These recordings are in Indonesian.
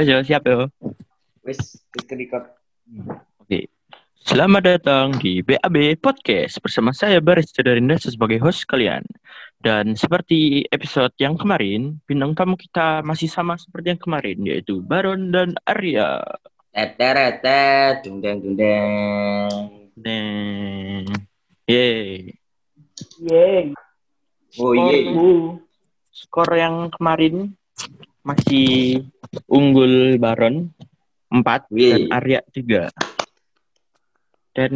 Yo, siap yo. Wis, wis record. Oke. Selamat datang di BAB Podcast bersama saya Baris Darinda sebagai host kalian. Dan seperti episode yang kemarin, bintang tamu kita masih sama seperti yang kemarin, yaitu Baron dan Arya. Teteretet, dundeng dundeng. Neng. Yeay. Yeay. Oh Skor- iya. Skor yang kemarin masih unggul Baron 4 dan Yeay. Arya 3. Dan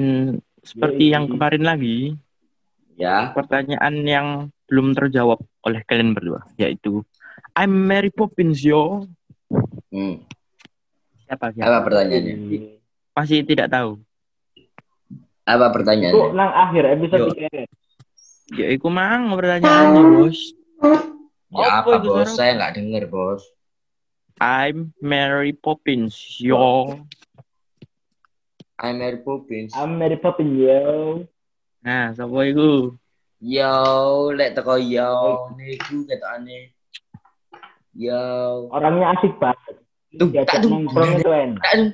seperti Yeay. yang kemarin lagi, Ya. pertanyaan yang belum terjawab oleh kalian berdua, yaitu I'm Mary Poppins yo. Hmm. Siapa Apa siapa? pertanyaannya? Masih tidak tahu. Apa pertanyaannya? nang akhir episode Yo. tiga ya? Ya iku mang pertanyaannya, Bos. Ya Apa apa, itu, bos? Saya nggak denger, bos. I'm Mary Poppins yo. I'm Mary Poppins. I'm Mary Poppins yo. Nah, sapa iku? Yo, lek teko yo, niku ketokane. Yo. Orangnya asik banget. Tuh, tak tuh. nongkrong itu enak. Tak tuh.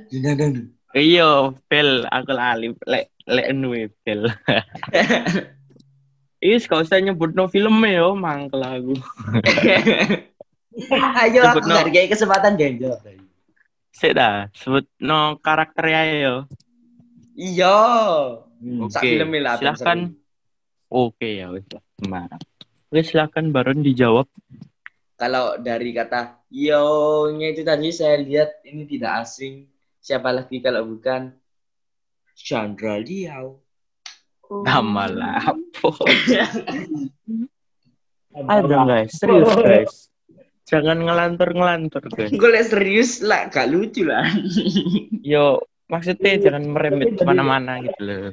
Iya, Bel, aku lali lek lek nuwe Bel. Is gak usah nyebut no filmnya yo, mangkel aku. Ayo aku no. hargai kesempatan ganjel. Sik dah, sebut no karakternya yo. Iya. Hmm. Oke, silahkan. seru. Oke ya wis lah. Oke, silakan Baron dijawab. Kalau dari kata yo-nya itu tadi saya lihat ini tidak asing. Siapa lagi kalau bukan Chandra Liao. Nama lah apa? Ada guys, serius guys. Jangan ngelantur-ngelantur guys. Gue liat serius lah, gak lucu lah. Yo, maksudnya jangan merembet ke mana-mana gitu loh.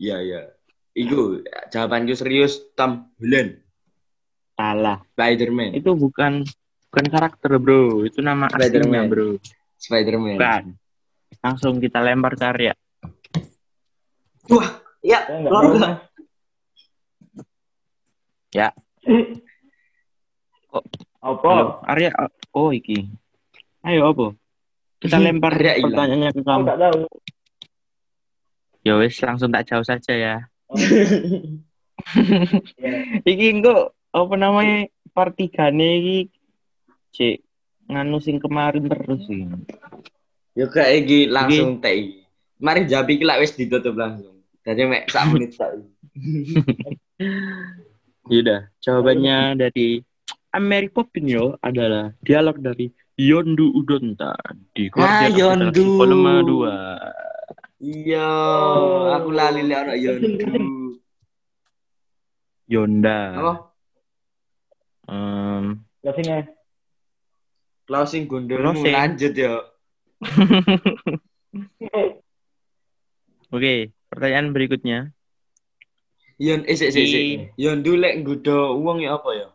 Iya, iya. Iku, jawabanku serius, Tom Holland, Salah. Spiderman, Itu bukan bukan karakter bro, itu nama aslinya Spider-Man. bro. Spiderman. Bukan. Langsung kita lempar ke Arya. Wah, ya, Mas. Ya. Oh. Apa? Halo, Arya. Oh, iki. Ayo apa? Kita lempar Arya pertanyaannya ke kamu. nggak tahu. Ya wes, langsung tak jauh saja ya. Oh, ya. Iki kok apa namanya part 3 iki cek nganu sing kemarin terus iki. Yo kayak iki langsung teh iki. Mari jawab iki lak wis ditutup langsung. Jadi mek sak menit sak. Yaudah, jawabannya dari Mary Poppins yo adalah dialog dari Yondu Udonta di Ah, Guardian of the Yondu. Galaxy volume 2. Iya, Oh. aku lali lek ana Yondu. Yonda. Apa? Em, Closingnya. Closing gondol Closing. lanjut ya. Oke, pertanyaan berikutnya. Yon eh sik sik sik. Di- Yondu lek nggoda wong ya apa ya?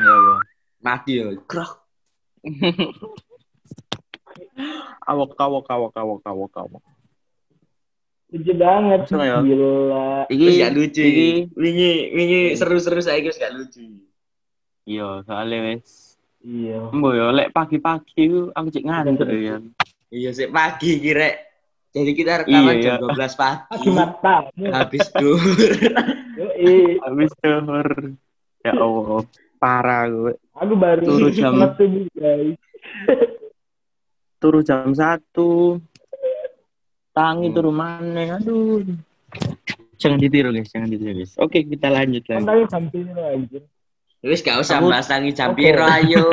Ya Allah. Mati ya. Krok. Awak awak awak awak awak awak. Lucu banget. Langsung ya. Gila. Iki gak lucu. iki Wingi wingi seru-seru saiki wis gak lucu. iya, soalnya wes. Iya. Mbok yo lek pagi-pagi ku aku cek ngantuk ya. Iya sik pagi kira. Jadi kita rekaman Iya, jam iya. 12 pagi. Habis duhur. Habis tuhur. Ya Allah, parah gue. Aku baru Turu jam. subuh, guys. Turu jam satu. Tangi Hmm. turu mana? Aduh. Jangan ditiru guys, jangan ditiru guys. Oke, kita lanjut lagi. sampai ini anjir. Wis gak usah bahas tangi jam piro ayo.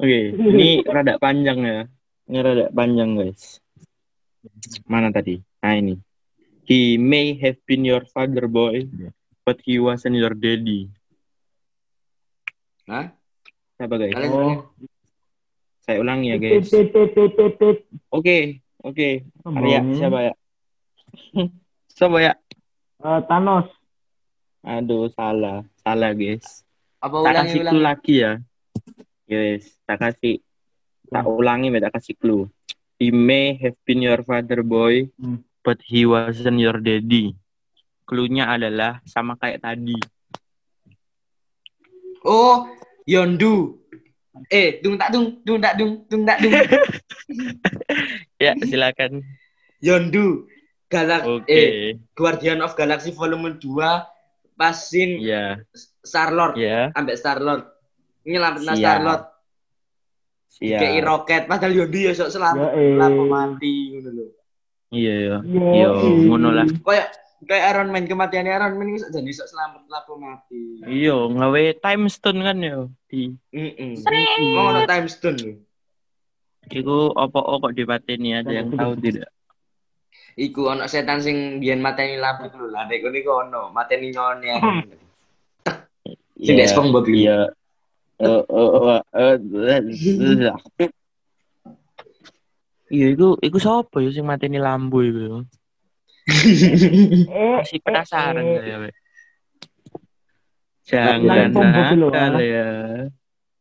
Oke, ini rada panjang ya. Ini rada panjang guys. Mana tadi? Nah ini. He may have been your father boy, but he wasn't your daddy. Hah? Apa guys? Kalian Oh. Saya ulangi ya guys. Oke, oke. Arya, Ngomong. siapa ya? siapa ya? Eh, Thanos. Aduh, salah. Salah guys. apa Tak ulangi kasih ulangi? lagi ya. Guys, tak kasih. Tak ulangi, tak kasih clue. He may have been your father boy, Hmm. but he wasn't your daddy. Clue-nya adalah sama kayak tadi. Oh, Yondu. Eh, dung tak dung, dung tak dung, dung tak dung. Ya, silakan. Yondu. Galak Oke. eh Guardian of Galaxy Volume 2 pasin Ya, Star-Lord ya. ambek Star-Lord. Nyelametna Siap. Star-Lord. Siap. Kayak roket padahal Yondu ya sok selamat lapo mati ngono lho. Iya, iya. Yo, Yo, ngono lah. Kayak kayak Iron Man kematian Iron Man iso jadi sok selamat lapo mati. Iya, ngawe time stone kan yo. Di Heeh. Mau ono time stone lho. Iku opo kok dipateni ada yang tahu tidak? Iku ono setan sing biyen mateni lampu iku lho. Lah nek kono iku ono mateni nyone. Sing Iya, dek SpongeBob iku. Iya. Iya, iku iku sapa ya sing mateni lampu iku? Eh, Masih penasaran eh, saya. Wek. Jangan nakal ya.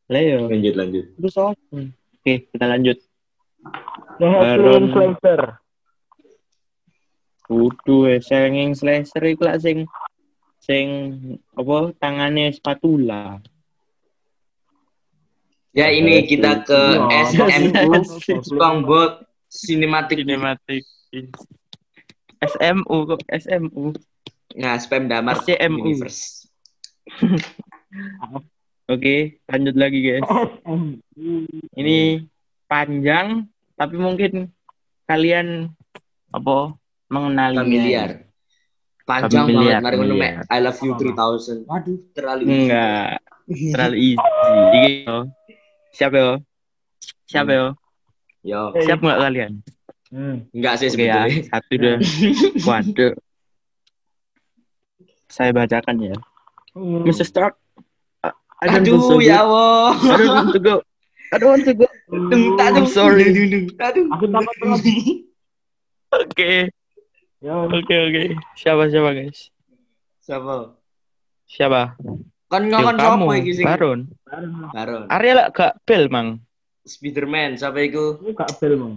Leo, Lanjut lanjut. itu sapa? Oke, kita lanjut. Baron. Slasher. Kudu eh senging slasher iku lak sing sing apa tangannya spatula. Ya ini kita ke. SMU SpongeBob Cinematic Cinematic. SMU kok SMU. Nah, spam damar SCMU. Universe. Oke, lanjut lagi guys. SMU. Ini panjang tapi mungkin kalian apa mengenalinya. Familiar. Panjang Familiar, banget. Mari. I love you 3000. Waduh, terlalu Enggak, terlalu easy. Yo. Siap yo. Siap yo. Yo, Siap nggak kalian? Hmm. enggak sih Oke ya, sebetulnya. satu dua. Waduh. Saya bacakan ya. Mr. Stark. I I don't Aduh, ya Allah. I don't want to go. I don't want to go. Dung, tak, dung. I'm sorry. Dung, dung, dung. Aduh. Aku takut. Oke, Yo, oke, oke. Siapa siapa guys? Siapa? Siapa? Kan ngomong kamu, iki sing? Baron. Baron. Arya lah gak bel mang. Spiderman, siapa iku? aku gak bel, Mang.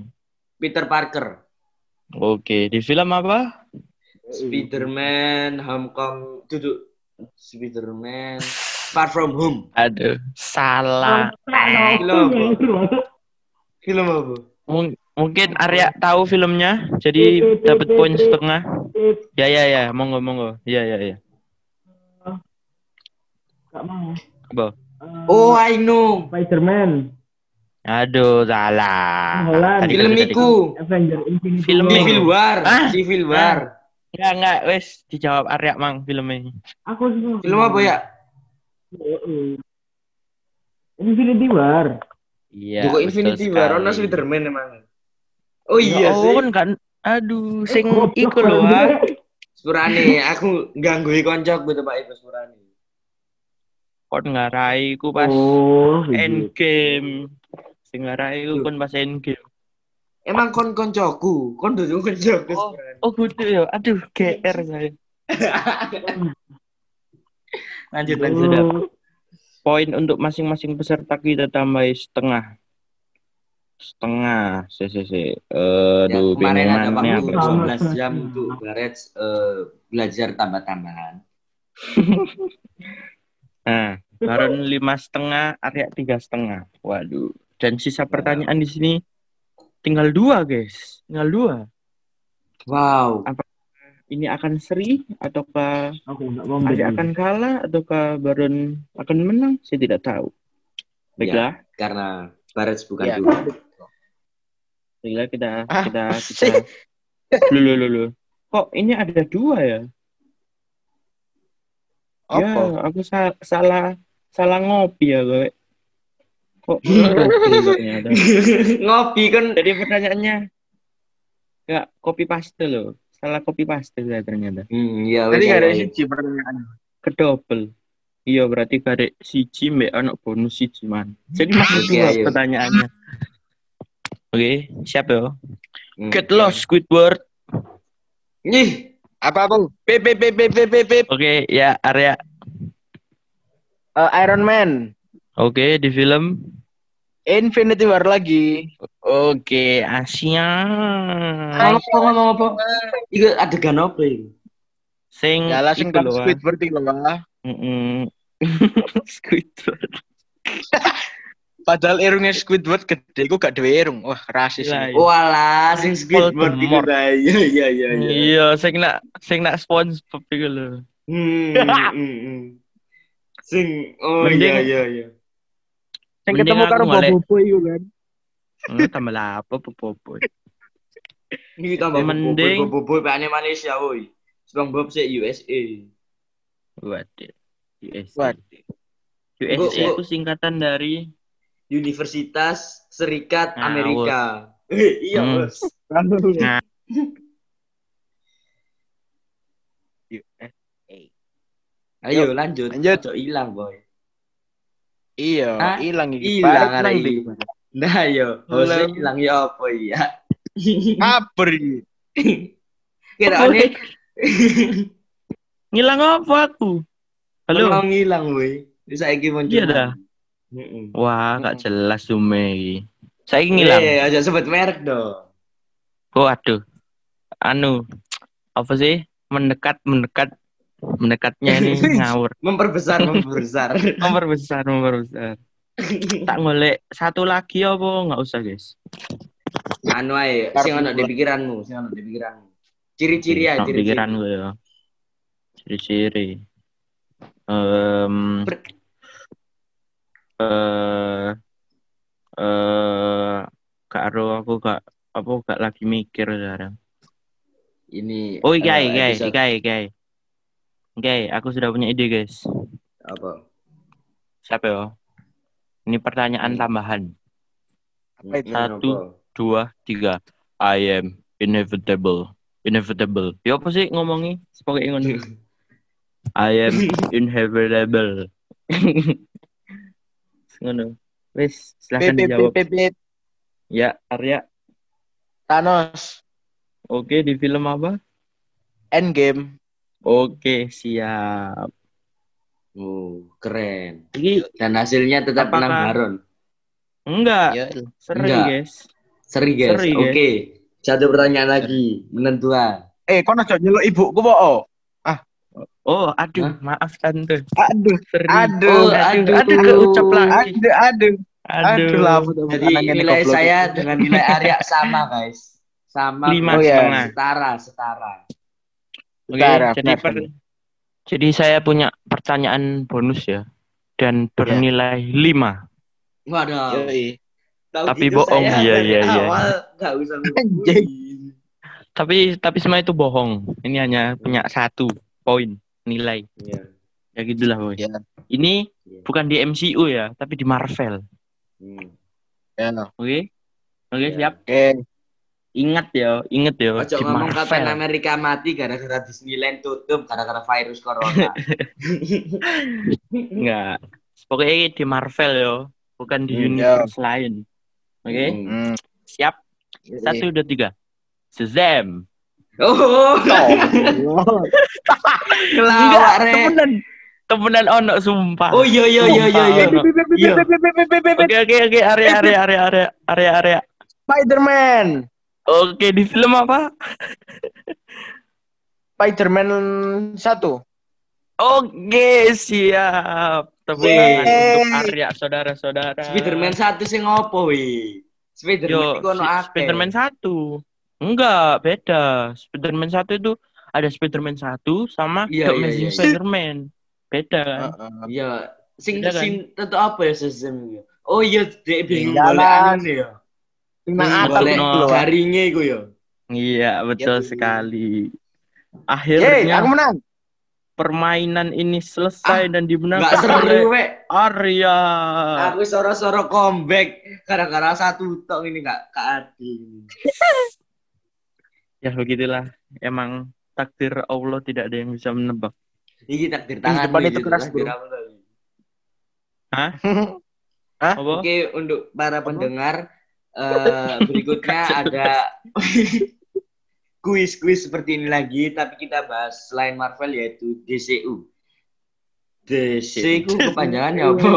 Peter Parker. Oke, di film apa? Spiderman, Homecoming, duduk. Spiderman, Far From Home. Aduh, salah. Film apa? Film apa? Mung- mungkin Arya tahu filmnya, jadi dapat poin setengah. Ya ya ya, monggo monggo. Ya ya ya. Gak mau. Apa? Eh, Oh, I know. Spider-Man. Aduh, salah. Holland. Tadi, Film iku. Avenger Infinity Film War. Civil War. Ah? Civil War. Enggak enggak, wes dijawab Arya mang filmnya. Aku sih. Film apa ya? Heeh. Infinity War. Iya. Betul Infinity War, ono Spiderman emang. Oh Ya iya sih. ampun, kan. Aduh, sing iku lho, ah. Sepurane, aku ganggu koncoku Pak itu sepurane. Kon ngarai ku pas Oh, gitu. endgame. Sing ngarai ku kon pas endgame. Emang kon koncoku, kon duduk koncoku Oh. Oh, gitu ya. Aduh, GR saya. Lanjut Oh, lanjut. Sudah. Poin untuk masing-masing peserta kita tambah setengah. Setengah. Si, si, si. Ya, Aduh, kemarin ada waktu aku. Sama. 11 jam untuk Barets eh, belajar tambah-tambahan. Nah, Baron lima setengah, Arya tiga setengah. Waduh. Dan sisa pertanyaan di sini tinggal dua, guys. Tinggal dua. Wow. Ini akan seri ataukah Aku enggak mau Arya akan kalah ataukah Baron akan menang? Saya tidak tahu. Baiklah, Karena Barets bukan Ya. dulu. baiklah kita Ah, kita kita. Lulu lulu. Kok ini ada dua ya? Ya, aku sa- salah salah ngopi ya, gue. Kok ngopi ternyata? Ngopi kan Jadi pertanyaannya nggak copy paste loh. Salah copy paste saya ternyata. Hmm, iya Tadi gak ada iya, iya. siji pertanyaan. Kedouble. Iya berarti gak siji mbak anak bonus siji man. Jadi masih Oke, dua ayo. pertanyaannya. Oke, siap ya. Hmm. Get lost Squidward. Nih, Apa bang? Pip pip pip pip pip pip. Oke, ya area. Eh, Iron Man. Oke, di film. Infinity War lagi. Oke, Asia. ngomong apa ngomong apa? Iku adegan apa ini? Sing Ya langsung iku ke lho, ah. Squidward iki lho lah. Mm-mm. Squidward. Padahal irungnya Squidward gede, gue gak duwe irung. Wah, rasis. Lah, ini. iya. Walah, sing Squidward iki Voldemort. ta. Iya iya iya iya. Iya, sing nak sing nak SpongeBob iku lho. Hmm, hmm, hmm. Sing oh iya iya iya. Mending ketemu karo Bobo itu kan. Hmm, tambah lapo popo. Ini tambah Mending- bobo bobo pakane Malaysia woi. SpongeBob sih USA. Waduh. USA. Waduh. USA itu singkatan dari Universitas Serikat Ngawur. Amerika. Eh, iya, Hmm. Bos. Nah. Ayo lanjut. Lanjut. Hilang, boy. Iya, hilang iki. Hilang ini. ndi? Nah, yo, Halo. hostnya hilang ya apa iya. Kabar iki. Kira Apa, aneh. Ngilang apa aku? Halo. Hilang, boy. Bisa iki muncul. Iya dah. Heeh. Wah, gak jelas sume iki. Saya ngilang. Eh, aja sebut merek dong. Oh, aduh. Anu, apa sih? Mendekat, mendekat. Mendekatnya ini ngawur. Memperbesar, memperbesar. Memperbesar, memperbesar. Tak ngolek satu lagi apa? Nggak usah, guys. anu ae, sing ono di pikiranmu, sing ono di pikiranmu. Ciri-ciri aja, Nggak ciri-ciri. pikiran gue ya. Ciri-ciri. Ber- eh eh karo aku gak apa gak lagi mikir sekarang. Ini Oh, guys, episode- guys, guys. Guys, aku sudah punya ide, guys. apa? Siapa ya? Ini pertanyaan tambahan. Satu. Apa? Dua, tiga. I am inevitable. Inevitable. Ya apa sih ngomongnya? Sebagai ngono. I am inevitable. ngono. Wes, silakan Pip, pip, dijawab. pip, pip. Ya, Arya. Thanos. Oke, di film apa? Endgame. Oke, siap. Oh, keren. Ini Dan hasilnya tetap Apakah- menang Baron. enggak, Ya. seri, Enggak. guys. Seri, guys. Seri, Oke. guys. Satu pertanyaan lagi, menentuan. Eh, kono aja nyeluk ibuku po. Oh. Oh, aduh, Hah? maaf tante. Aduh, Seri. aduh, Oh, aduh, aduh. aduh, keucap lagi. aduh, aduh. Aduh. Aduh, lah, Jadi nilai saya dengan nilai Arya sama, guys. Sama. Lima bro. setengah. Setara, setara. Oke, Bentar, jadi per- jadi saya punya pertanyaan bonus ya dan bernilai lima. Waduh. Yoi. Tahu Tapi gitu bohong, iya, iya, iya. Usah. Tapi tapi semua itu bohong. Ini hanya punya satu poin nilai. Iya. Ya gitulah, boy. Ya. Ini Iya. bukan di MCU ya, tapi di Marvel. Hmm. Ya. Oke? Oke, Iya. siap. Oke. Ingat ya, ingat ya Ojo di ngomong Captain Marvel. Amerika mati gara-gara Disneyland tutup gara-gara virus corona. Enggak. Pokoknya di Marvel ya, bukan di Hmm, universe lain. Oke? Hmm. Hmm. Siap. Satu, dua, tiga. Shazam. Oh, kelawak re. temenan. Temenan ono sumpah. Oh iya iya iya iya iya. Ono. Iya. Oke oke oke area area area area area area. Spider-Man. Oke di film apa? Spider-Man 1. Oke siap. Tepuk tangan Yeay. untuk Arya saudara-saudara. Spiderman satu sing ngopo wi? Spiderman iku ono si- akeh. Spiderman satu. Enggak, beda. Spiderman satu itu ada Spiderman satu sama Iya, The iya, Amazing iya, iya. Spider-Man. Beda kan? Iya, sing Beda kan? sing tentu apa ya iki? Oh iya, dia bingung lah. anu ya. Sing Bingung nang golek no. itu iku ya. Iya, betul Iya. sekali. Yeay, Akhirnya aku menang. permainan ini selesai dan Enggak dimenangkan oleh seru we. Arya. Aku soro-soro comeback gara-gara satu tok ini enggak keadil. Ya begitulah. Emang takdir Allah tidak ada yang bisa menebak. Iki takdir Di tangan. depan itu keras, bro. Apa? Oke, untuk para pendengar eh, berikutnya ada kuis-kuis seperti ini lagi, tapi kita bahas selain Marvel yaitu DCU. DC ku kepanjangannya apa?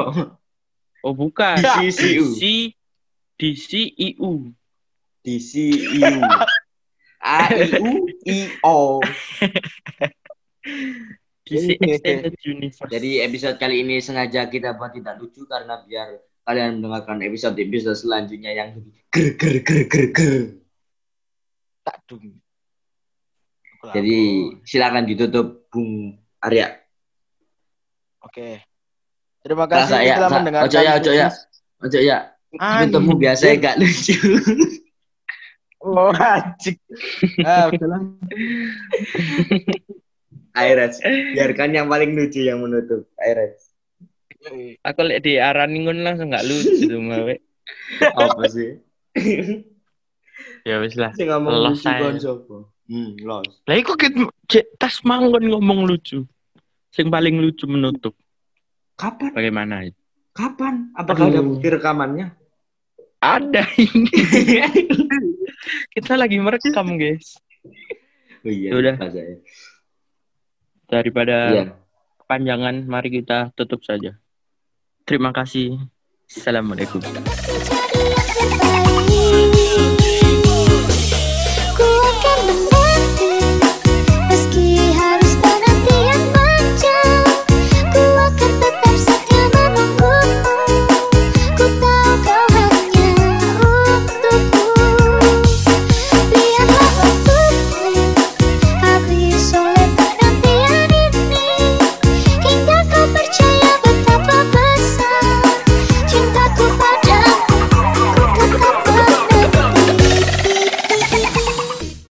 Oh bukan. DCU. DC DCEU. DCU. A I U I O. Jadi episode kali ini sengaja kita buat tidak lucu karena biar kalian mendengarkan episode-episode selanjutnya yang ger ger ger ger ger. Tak dung. Jadi silakan ditutup Bung Arya. Oke. Terima kasih Rasa ya, telah mendengarkan. ojo ya, ojo ya. Ojo ya, tutupmu biasa gak lucu. Oh, anjing. Ah, udahlah. Aires, biarkan yang paling lucu yang menutup. Aires. Aku lihat di arani ngono langsung nggak lucu tuh mawe. Apa sih? Ya wis lah. Sing ngomong lucu kon sapa? Hmm, los. Lah iku ket cek tas manggon ngomong lucu. Sing paling lucu menutup. Kapan? Bagaimana itu? Kapan? Apakah ada Aduh. bukti rekamannya? Ada ini. Kita lagi merekam, guys. Oh iya, Sudah. lupa saya. Daripada Iya. kepanjangan, mari kita tutup saja. Terima kasih. Assalamualaikum.